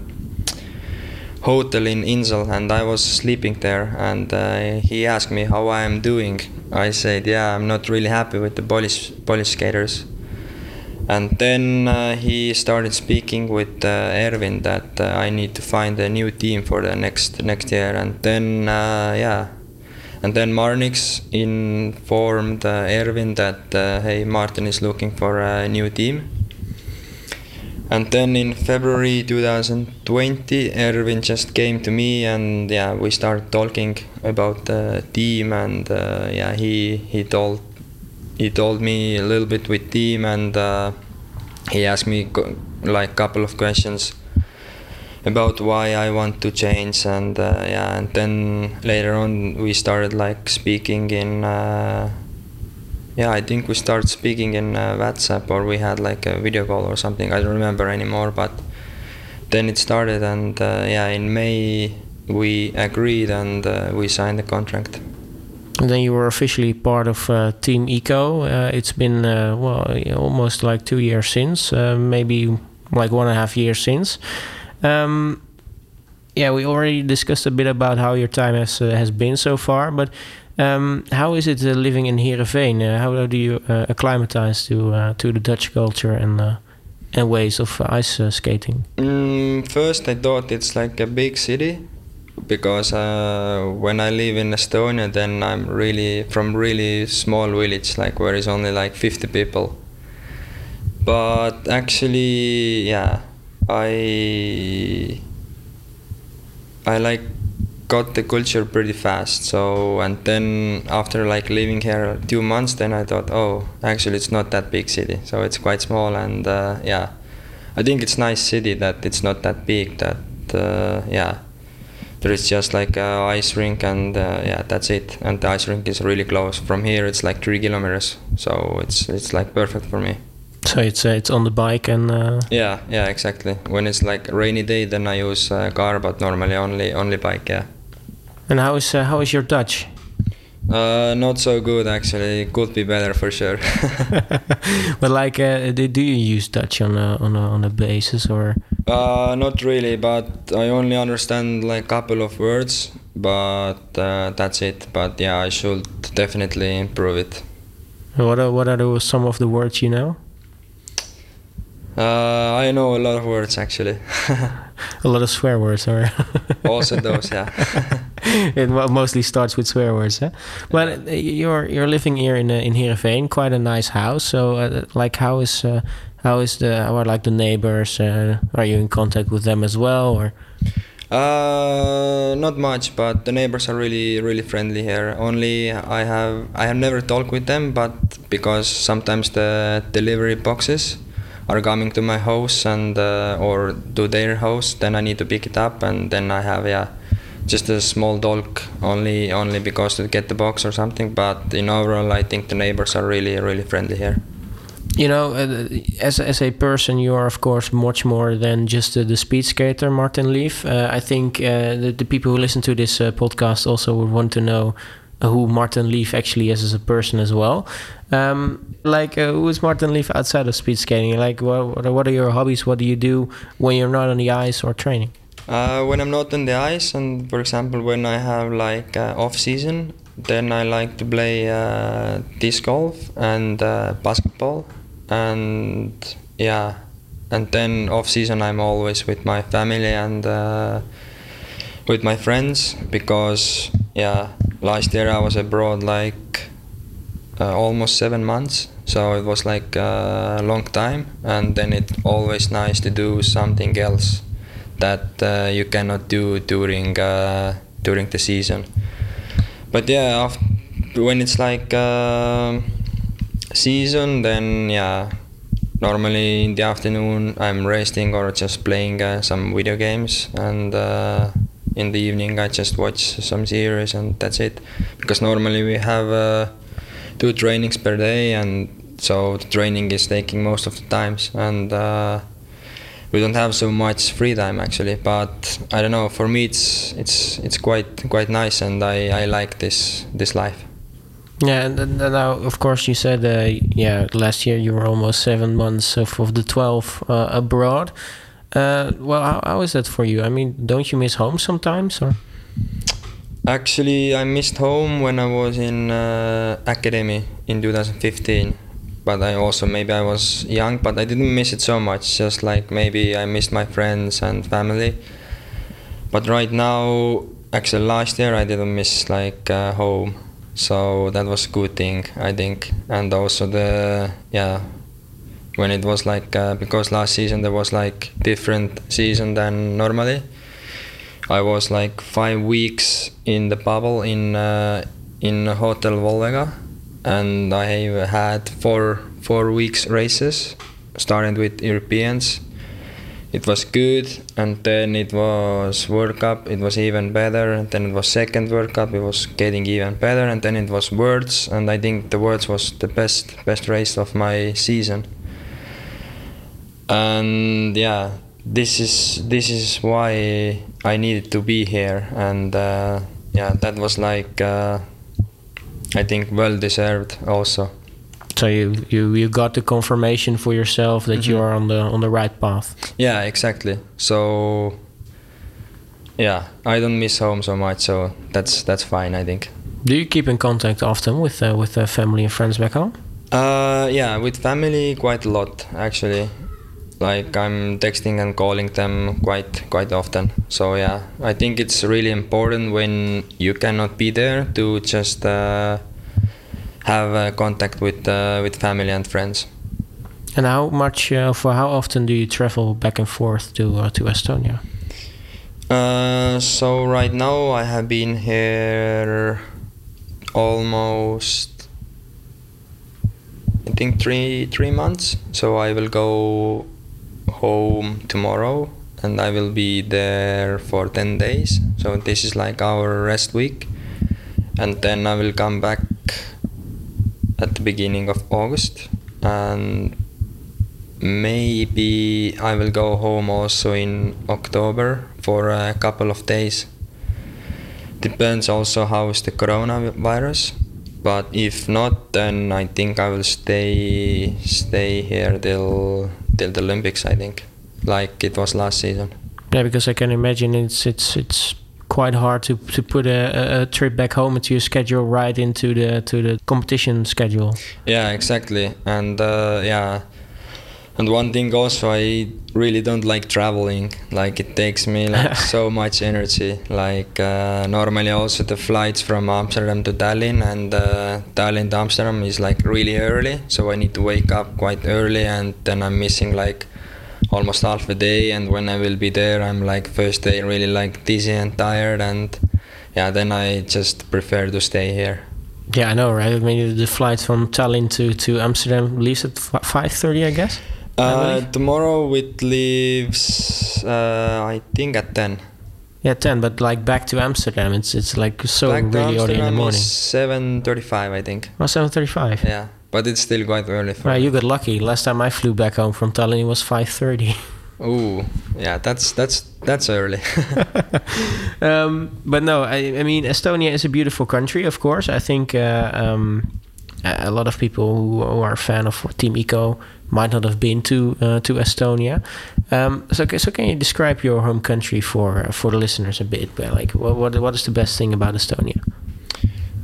S4: hotel in Inzell and I was sleeping there and uh, he asked me how I am doing. I said, yeah, I'm not really happy with the Polish, Polish skaters. And then uh, he started speaking with uh, Erwin that uh, I need to find a new team for the next next year. And then uh, yeah, and then Marnix informed uh, Erwin that hey, Martin is looking for a new team And then in February 2020, Erwin just came to me and yeah, we started talking about the team and uh, yeah, he he told he told me a little bit with team and uh, he asked me co- like couple of questions about why I want to change and uh, yeah, and then later on we started like speaking in. Yeah, I think we started speaking in uh, WhatsApp or we had like a video call or something. I don't remember anymore, but then it started, and uh, yeah, in May we agreed and uh, we signed the contract.
S5: And then you were officially part of uh, Team IKO. Uh, it's been uh, well almost like two years since, uh, maybe like one and a half years since. Um, yeah, we already discussed a bit about how your time has uh, has been so far, but um, how is it uh, living in Heerenveen? Uh, how do you uh, acclimatize to to the Dutch culture and and ways of ice skating?
S4: Mm, first, I thought it's like a big city because uh, when I live in Estonia, then I'm really from really small village, like where is only like 50 people. But actually, yeah, I I like got the culture pretty fast. So and then after like living here two months, then I thought, oh, actually it's not that big city. So it's quite small and uh, yeah, I think it's nice city that it's not that big. That uh, yeah, there is just like a ice rink and uh, yeah, that's it. And the ice rink is really close. From here, it's like three kilometers. So it's it's like perfect for me.
S5: So it's uh, it's on the bike and uh,
S4: Yeah, yeah, exactly. When it's like rainy day, then I use uh, car, but normally only only bike. Yeah.
S5: And how is uh, how is your Dutch?
S4: Uh, not so good actually. It Could be better for sure.
S5: but like, uh, do, you use Dutch on a on a on a basis or?
S4: uh, not really, but I only understand like a couple of words, but uh, that's it. But yeah, I should definitely improve it.
S5: What are what are the, some of the words you know?
S4: Uh, I know a lot of words actually.
S5: A lot of swear words, or
S4: also those, yeah.
S5: it mostly starts with swear words. Huh? But uh, you're you're living here in uh, in Heerenveen, quite a nice house. So, uh, like, how is uh, how is the how are like the neighbors? Uh, are you in contact with them as well, or?
S4: Uh, not much, but the neighbors are really really friendly here. Only I have I have never talked with them, but because sometimes the delivery boxes are coming to my house and uh, or to their house, then I need to pick it up, and then I have yeah, just a small dog only only because to get the box or something. But in overall, I think the neighbors are really really friendly here.
S5: You know, uh, as as a person, you are of course much more than just uh, the speed skater, Marten Liiv. Uh, I think uh, the, the people who listen to this uh, podcast also would want to know who Marten Liiv actually is as a person as well. Um, like, uh, who is Marten Liiv outside of speed skating? Like, what what are your hobbies? What do you do when you're not on the ice or training?
S4: Uh, when I'm not on the ice, and for example, when I have like uh, off season, then I like to play uh, disc golf and uh, basketball, and yeah, and then off season I'm always with my family and uh, with my friends because yeah, last year I was abroad like almost seven months, so it was like a long time, and then it's always nice to do something else that uh, you cannot do during uh, during the season. But yeah, af when it's like um season, then yeah, normally in the afternoon I'm resting or just playing uh, some video games, and uh, in the evening I just watch some series and that's it. Because normally we have uh, two trainings per day, and so the training is taking most of the times and. We don't have so much free time actually but i don't know for me it's it's it's quite quite nice and i i like this this life
S5: Yeah, and now of course you said, uh, yeah, last year you were almost seven months of, of the twelve uh, abroad. Uh, well, how, how is that for you? I mean, don't you miss home sometimes, or?
S4: actually i missed home when i was in uh, academy in 2015 but i also maybe i was young but i didn't miss it so much. Just like maybe i missed my friends and family. But right now actually last year i didn't miss like uh, home. So that was a good thing i think. And also the yeah when it was like uh, because last season there was like different season than normally. I was like five weeks in the bubble in uh, in Hotel Wolvega, and I had four four weeks races, starting with Europeans. It was good, and then it was World Cup. It was even better, and then it was second World Cup. It was getting even better, and then it was Worlds, and I think the Worlds was the best best race of my season. And yeah, this is this is why I needed to be here, and uh, yeah, that was like uh, I think well deserved also.
S5: So you, you you got the confirmation for yourself that you
S4: Mhm.
S5: are on the on the right path.
S4: Yeah, exactly. So yeah, I don't miss home so much, so that's that's fine. I think.
S5: Do you keep in contact often with uh, with uh, family and friends back home?
S4: Uh, yeah, with family quite a lot actually. Like I'm texting and calling them quite quite often. So yeah, I think it's really important when you cannot be there to just uh, have uh, contact with uh, with family and friends.
S5: And how much uh, for how often do you travel back and forth to uh, to Estonia?
S4: Uh, so right now I have been here almost I think three three months. So I will go home tomorrow and I will be there for ten days. So this is like our rest week, and then I will come back at the beginning of August and maybe I will go home also in October for a couple of days. Depends also how is the coronavirus, but if not, then I think I will stay stay here till till the Olympics. I think, like it was last season.
S5: Yeah, because I can imagine it's it's it's quite hard to to put a, a- a trip back home into your schedule right into the to the competition schedule.
S4: Yeah, exactly. And uh, yeah, and one thing also, I really don't like traveling. Like it takes me like so much energy. Like uh, normally also the flights from Amsterdam to Tallinn and uh, Tallinn to Amsterdam is like really early, so I need to wake up quite early, and then I'm missing like almost half a day. And when I will be there, I'm like first day really like dizzy and tired, and yeah, then I just prefer to stay here.
S5: Yeah, I know, right? I mean, the flight from Tallinn to to Amsterdam leaves at five thirty, I guess.
S4: Uh, tomorrow it leaves, uh, I think at 10.
S5: Yeah, ten. But like back to Amsterdam, it's it's like so
S4: Back
S5: really early in the morning.
S4: 7.35, I think.
S5: Oh, seven thirty-five.
S4: Yeah, but it's still quite early for
S5: Right,
S4: me.
S5: you got lucky. Last time I flew back home from Tallinn, it was five thirty.
S4: Ooh, yeah, that's that's that's early.
S5: um, but no, I, I mean Estonia is a beautiful country. Of course, I think uh, um, a lot of people who, are a fan of Team IKO might not have been to uh, to Estonia. Um, so, so can you describe your home country for uh, for the listeners a bit? Like, what, what what is the best thing about Estonia?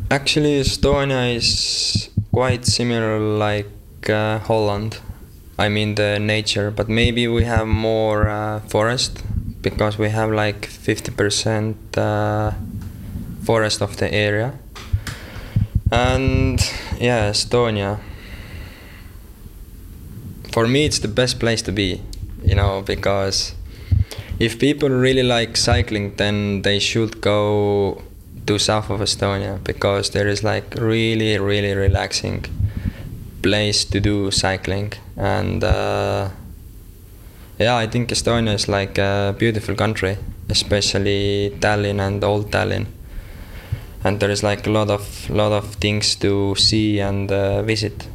S4: Actually, Estonia is quite similar like uh, Holland. I mean the nature, but maybe we have more uh, forest because we have like 50% uh, forest of the area. And yeah, Estonia. For me, it's the best place to be, you know, because if people really like cycling, then they should go to south of Estonia because there is like really, really relaxing place to do cycling and uh, yeah i think estonia is like a beautiful country especially tallinn and old tallinn and there is like a lot of lot of things to see and uh, visit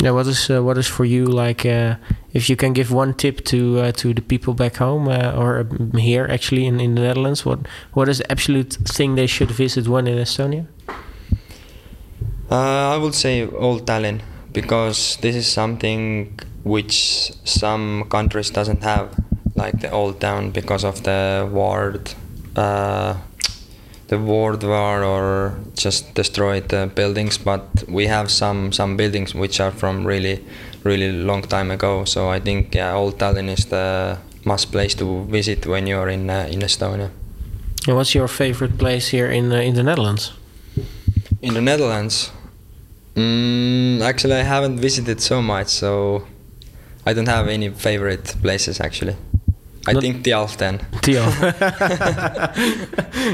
S5: Yeah, what is uh, what is for you like? Uh, if you can give one tip to uh, to the people back home uh, or um, here actually in, in the Netherlands, what what is the absolute thing they should visit when in Estonia?
S4: Uh, I would say Old Tallinn because this is something which some countries doesn't have, like the old town because of the ward, uh, the world war or just destroyed the buildings. But we have some some buildings which are from really really long time ago. So I think yeah, Old Tallinn is the must place to visit when you're in uh, in Estonia.
S5: And what's your favorite place here in uh, in the Netherlands?
S4: In the Netherlands, mm, actually, I haven't visited so much, so
S5: I don't have any favorite places actually. I
S2: Not-
S5: think Thialf then.
S2: Theo.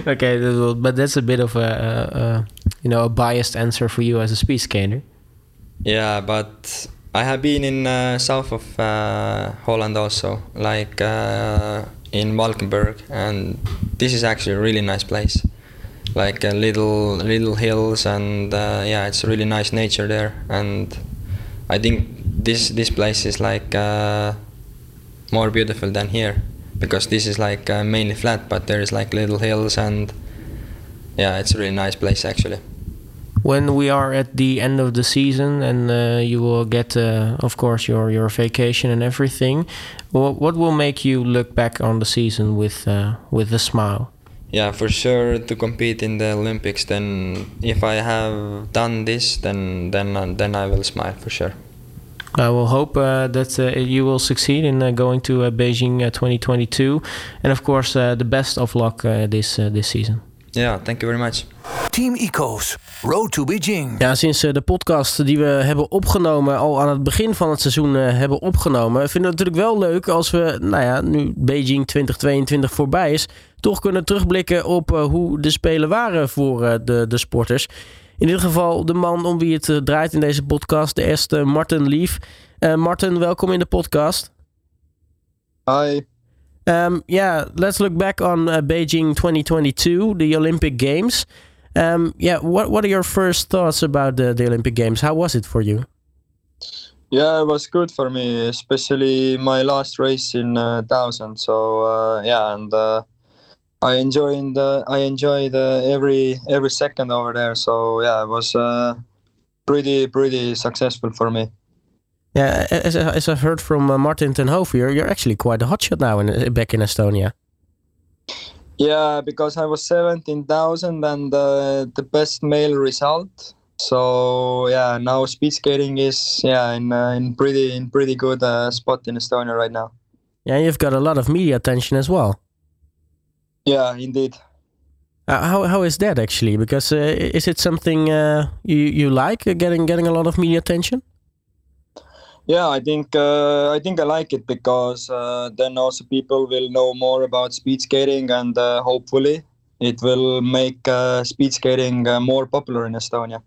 S2: okay, but that's a bit of a, a, a you know a biased answer for you as a speed skater.
S5: Yeah, but I have been in uh, south of uh, Holland also, like uh, in Valkenburg, and this is actually a really nice place. Like uh, little little hills, and uh, yeah, it's really nice nature there. And I think this this place is like uh, more beautiful than here because this is like uh, mainly flat, but there is like little hills, and yeah, it's a really nice place actually.
S2: When we are at the end of the season and uh, you will get, uh, of course, your your vacation and everything, what what will make you look back on the season with uh, with a smile?
S5: Yeah, for sure to compete in the Olympics. Then if I have done this, then then uh, then I will smile for sure.
S2: I will hope uh, that uh, you will succeed in uh, going to uh, Beijing uh, 2022, and of course, uh, the best of luck uh, this uh, this season.
S5: Yeah, thank you very much.
S1: Team Ico's Road to Beijing.
S2: Ja, sinds de podcast die we hebben opgenomen, al aan het begin van het seizoen hebben opgenomen, vinden we het natuurlijk wel leuk als we, nou ja, nu Beijing 2022 voorbij is, toch kunnen terugblikken op hoe de Spelen waren voor de, de sporters. In dit geval de man om wie het eh, draait in deze podcast, de eerste Martin Lief. Eh Martin, welkom in de podcast.
S4: Hi.
S2: Um, yeah, let's look back on uh, Beijing 2022, the Olympic Games. Um, yeah, what what are your first thoughts about the, the Olympic Games? How was it for you?
S4: Yeah, it was good for me, especially my last race in uh, thousand. So uh, yeah, and uh, I enjoyed the I enjoyed uh, every every second over there. So yeah, it was uh, pretty pretty successful for me.
S2: Yeah, as, as I've heard from uh, Martijn ten you're, you're actually quite a hotshot now in, back in Estonia.
S4: Yeah, because I was 17,000 and uh, the best male result. So yeah, now speed skating is yeah in uh, in pretty in pretty good uh, spot in Estonia right now.
S2: Yeah, you've got a lot of media attention as well.
S4: Yeah, indeed.
S2: Uh, how how is that actually? Because uh, is it something uh, you you like uh, getting getting a lot of media attention?
S4: Yeah, I think uh, I think I like it because uh, then also people will know more about speed skating and uh, hopefully it will make uh, speed skating uh, more popular in Estonia.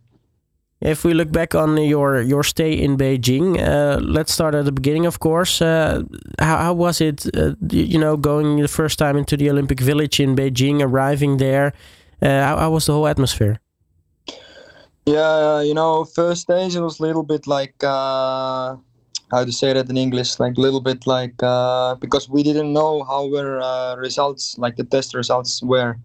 S2: If we look back on your your stay in Beijing, uh, let's start at the beginning, of course. Uh, how, how was it, uh, you know, going the first time into the Olympic Village in Beijing, arriving there? Uh, how, how was the whole atmosphere?
S4: Yeah, you know, first days it was a little bit like uh, how to say that in English, like a little bit like uh, because we didn't know how were uh, results, like the test results were.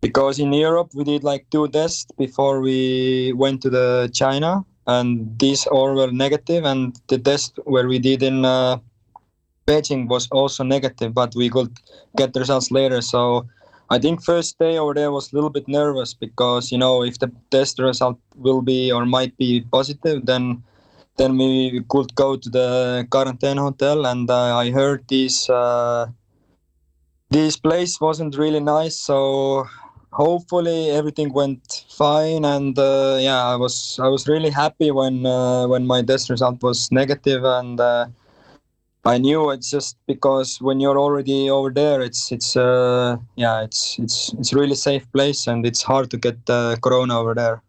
S4: Because in Europe we did like two tests before we went to the China, and these all were negative, and the test where we did in uh, Beijing was also negative, but we could get the results later. So I think first day over there was a little bit nervous because you know if the test result will be or might be positive, then then we could go to the quarantine hotel. And uh, I heard this uh, this place wasn't really nice, so hopefully everything went fine. And uh, yeah, I was I was really happy when uh, when my test result was negative and. Uh, I knew it's just because when you're already over there, it's it's uh yeah it's it's it's really safe place and it's hard to get uh, corona over there.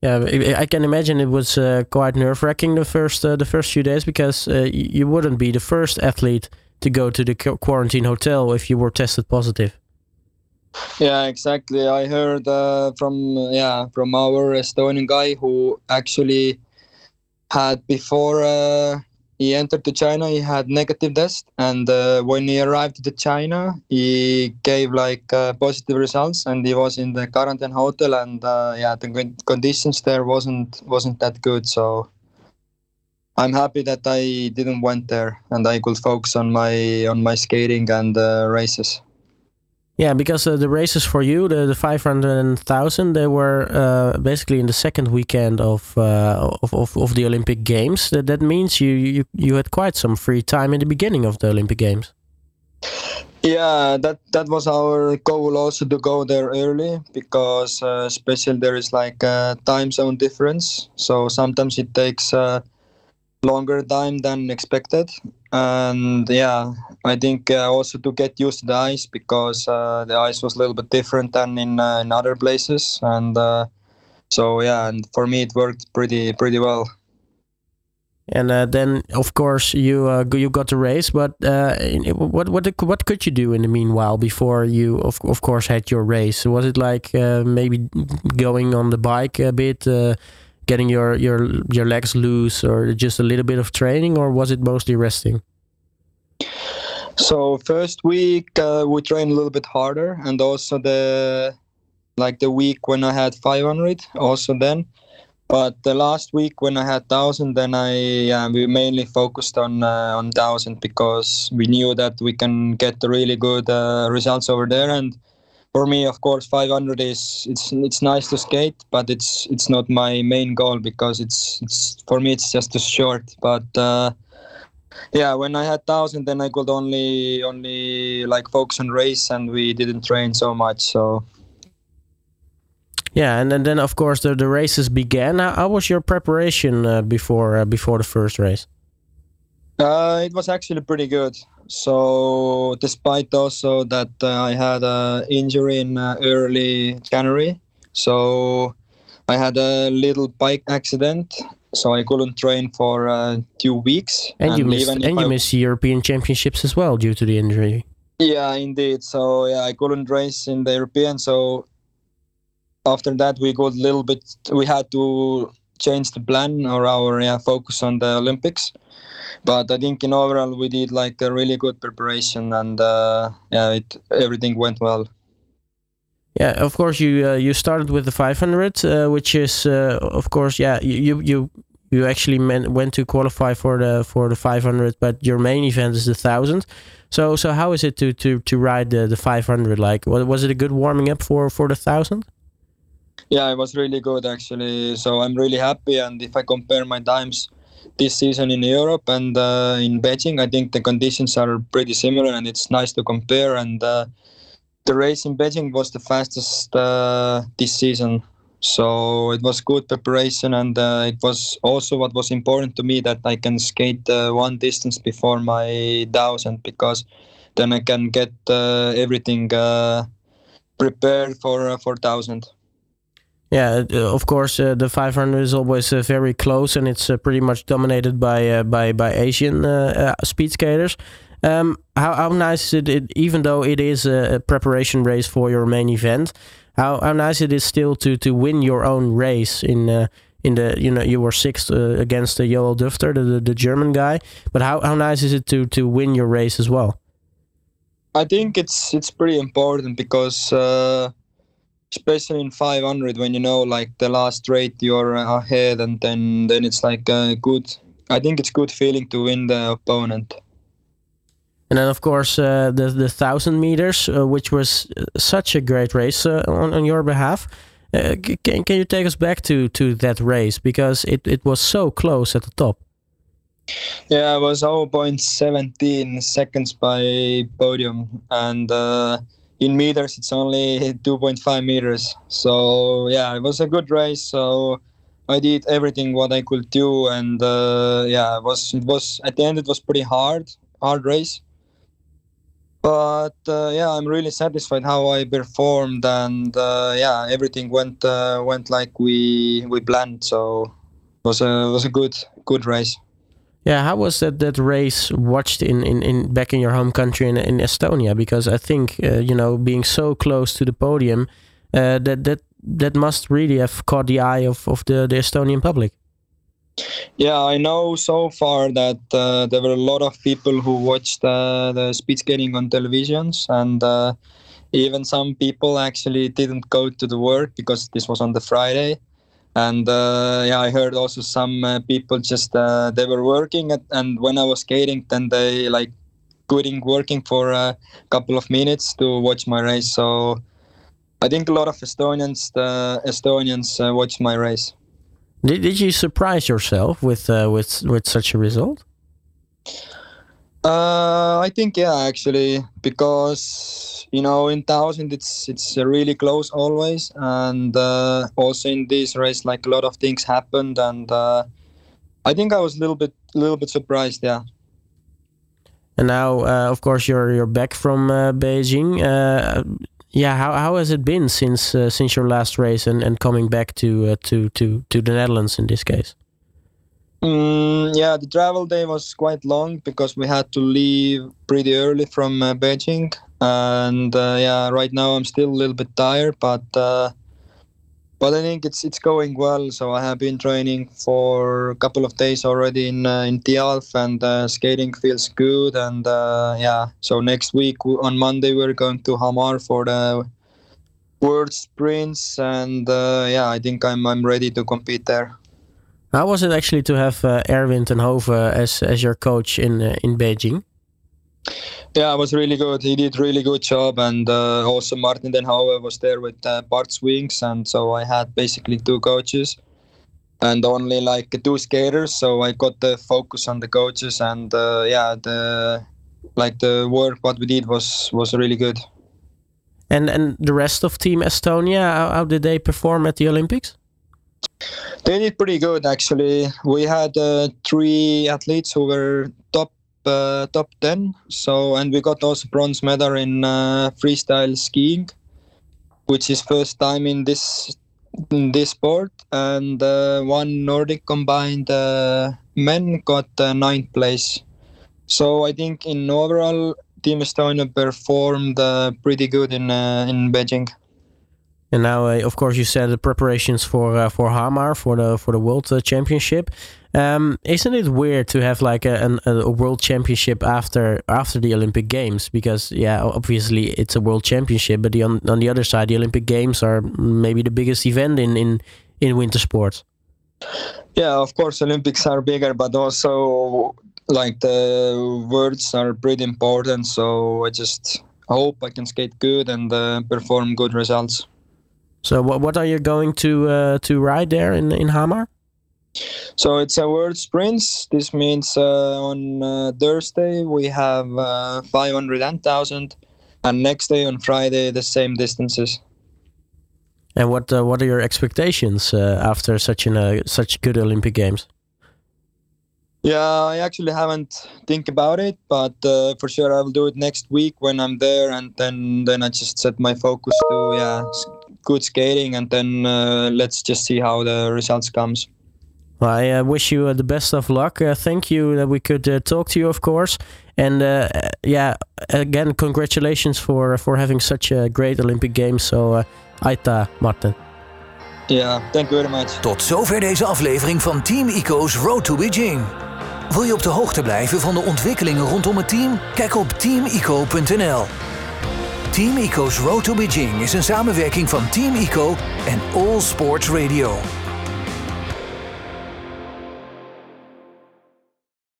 S2: Yeah, I can imagine it was uh, quite nerve wracking the first uh, the first few days because you wouldn't be the first athlete to go to the quarantine hotel if you were tested positive.
S4: Yeah, exactly. I heard uh, from yeah from our Estonian guy who actually had before uh, he entered to China, he had negative test, and uh, when he arrived to China, he gave like uh, positive results, and he was in the quarantine hotel, and uh, yeah, the conditions there wasn't wasn't that good. So I'm happy that I didn't went there, and I could focus on my on my skating and uh, races.
S2: Yeah, because uh, the races for you, the, the 500,000, they were uh, basically in the second weekend of, uh, of, of of the Olympic Games. That that means you, you you had quite some free time in the beginning of the Olympic Games.
S4: Yeah, that that was our goal also to go there early because uh, especially there is like a time zone difference. So sometimes it takes uh, longer time than expected, and yeah, I think uh, also to get used to the ice because uh, the ice was a little bit different than in, uh, in other places, and uh, so yeah, and for me it worked pretty pretty well.
S2: And uh, then, of course, you uh, you got the race. But what what what could you do in the meanwhile before you, of of course, had your race? Was it like maybe going on the bike a bit, getting your your your legs loose, or just a little bit of training, or was it mostly resting?
S4: So first week uh, we trained a little bit harder, and also the like the week when I had 500, also then but the last week when I had thousand, then I yeah, we mainly focused on uh, on thousand because we knew that we can get really good uh, results over there. And for me, of course, 500 is it's it's nice to skate, but it's it's not my main goal because it's it's for me it's just too short. But uh, yeah, when I had thousand, then I could only only like focus on race, and we didn't train so much. So
S2: yeah, and then, then of course the, the races began. How, how was your preparation uh, before uh, before the first race?
S4: Uh, it was actually pretty good. So despite also that uh, I had an injury in uh, early January, so I had a little bike accident, so I couldn't train for uh, two weeks.
S2: And, and you missed and you I... missed European Championships as well due to the injury.
S4: Yeah, indeed. So yeah, I couldn't race in the European. So after that we got a little bit we had to change the plan or our yeah, focus on the olympics. But i think in overall we did like a really good preparation and uh, yeah it everything went well.
S2: Yeah of course you uh, you started with the 500 uh, which is uh, of course yeah you you you actually meant, went to qualify for the for the 500 but your main event is the 1000 so so how is it to to to ride the the 500 like was it a good warming up for for the 1000
S4: yeah, it was really good actually. So I'm really happy. And if I compare my times this season in Europe and uh, in Beijing, I think the conditions are pretty similar, and it's nice to compare. And uh, the race in Beijing was the fastest uh, this season. So it was good preparation, and uh, it was also what was important to me that I can skate uh, one distance before my thousand because then I can get uh, everything prepared for for thousand.
S2: Yeah, uh, of course, uh, the 500 is always uh, very close, and it's uh, pretty much dominated by uh, by by Asian uh, speed skaters. Um, how how nice is it, even though it is a, preparation race for your main event? How how nice it is still to to win your own race in in the you know you were sixth against the Joel Dufter, the, the German guy. But how how nice is it to to win your race as well?
S4: I think it's it's pretty important because especially in 500 when you know like the last straight you're ahead and then then it's like a good. I think it's good feeling to win the opponent.
S2: And then of course uh, the the thousand meters uh, which was uh, such a great race uh, on, on your behalf. Uh, can, can you take us back to to that race? Because it, it was so close at the top.
S4: Yeah it was 0.17 seconds by podium and uh, in meters it's only 2.5 meters. So yeah it was a good race. So i did everything what i could do and uh, yeah it was it was at the end it was pretty hard hard race. But uh, yeah i'm really satisfied how i performed and uh, yeah everything went uh, went like we we planned. So it was a it was a good good race
S2: yeah, how was that that race watched in, in, in back in your home country in, in Estonia? Because I think uh, you know being so close to the podium, uh, that that that must really have caught the eye of, of the, the Estonian public.
S4: Yeah, I know so far that uh, there were a lot of people who watched uh, the speed skating on televisions, and uh, even some people actually didn't go to the work because this was on the Friday and uh, yeah i heard also some uh, people just uh, they were working at, and when i was skating then they like quitting working for a couple of minutes to watch my race. So i think a lot of estonians uh, estonians uh, watched my race.
S2: Did, did you surprise yourself with uh, with with such a result
S4: i think yeah actually because you know in thousand it's it's really close always and uh, also in this race like a lot of things happened and uh, I think I was a little bit, a little bit surprised. Yeah.
S2: And now, uh, of course, you're you're back from uh, Beijing. Uh, yeah, how, how has it been since uh, since your last race and, and coming back to uh, to to to the Netherlands in this case?
S4: Mm, yeah, the travel day was quite long because we had to leave pretty early from uh, Beijing, and yeah, right now I'm still a little bit tired, but but I think it's it's going well. So I have been training for a couple of days already in uh, in Thialf, and uh, skating feels good. And uh, yeah, so next week on Monday we're going to Hamar for the World Sprints, and uh, yeah, I think I'm I'm ready to compete there.
S2: How was it actually to have uh, Erwin ten Hove as as your coach in uh, in Beijing?
S4: Yeah, it was really good. He did really good job, and uh, also Martijn ten Hove was there with uh, Bart Swings, and so I had basically two coaches and only like two skaters. So I got the focus on the coaches, and uh, yeah, the like the work what we did was was really good.
S2: And and the rest of Team Estonia, how, how did they perform at the Olympics?
S4: They did pretty good actually. We had uh, three athletes who were top uh, top 10 so and we got also bronze medal in uh, freestyle skiing which is first time in this in this sport and uh, one nordic combined uh, men got uh, ninth place so i think in overall team estonia performed pretty good in in beijing
S2: and now, uh, of course, you said the preparations for uh, for Hamar for the for the World uh, Championship. Um, isn't it weird to have like a, a, World Championship after after the Olympic Games? Because yeah, obviously it's a World Championship, but the, on on the other side, the Olympic Games are maybe the biggest event in in in winter sports.
S4: Yeah, of course, Olympics are bigger, but also like the words are pretty important. So I just hope I can skate good and uh, perform good results.
S2: So what what are you going to uh, to ride there in in Hamar?
S4: So it's a world sprints. This means uh, on uh, Thursday we have uh, 500 and 1000, and next day on Friday the same distances.
S2: And what uh, what are your expectations uh, after such an uh, such good Olympic Games?
S4: Yeah, I actually haven't think about it, but uh, for sure I will do it next week when I'm there, and then then I just set my focus to yeah good skating, and then uh, let's just see how the results comes.
S2: Well, I uh, wish you uh, the best of luck. Uh, thank you that we could uh, talk to you, of course, and uh, yeah, again, congratulations for for having such a great Olympic Games. So, Aita, Marten.
S4: Yeah, thank you very much.
S1: Tot zover deze aflevering van Team IKO's Road to Beijing. Wil je op de hoogte blijven van de ontwikkelingen rondom het team? Kijk op teamiko.nl. Team Ico's Road to Beijing is een samenwerking van Team Ico en All Sports Radio.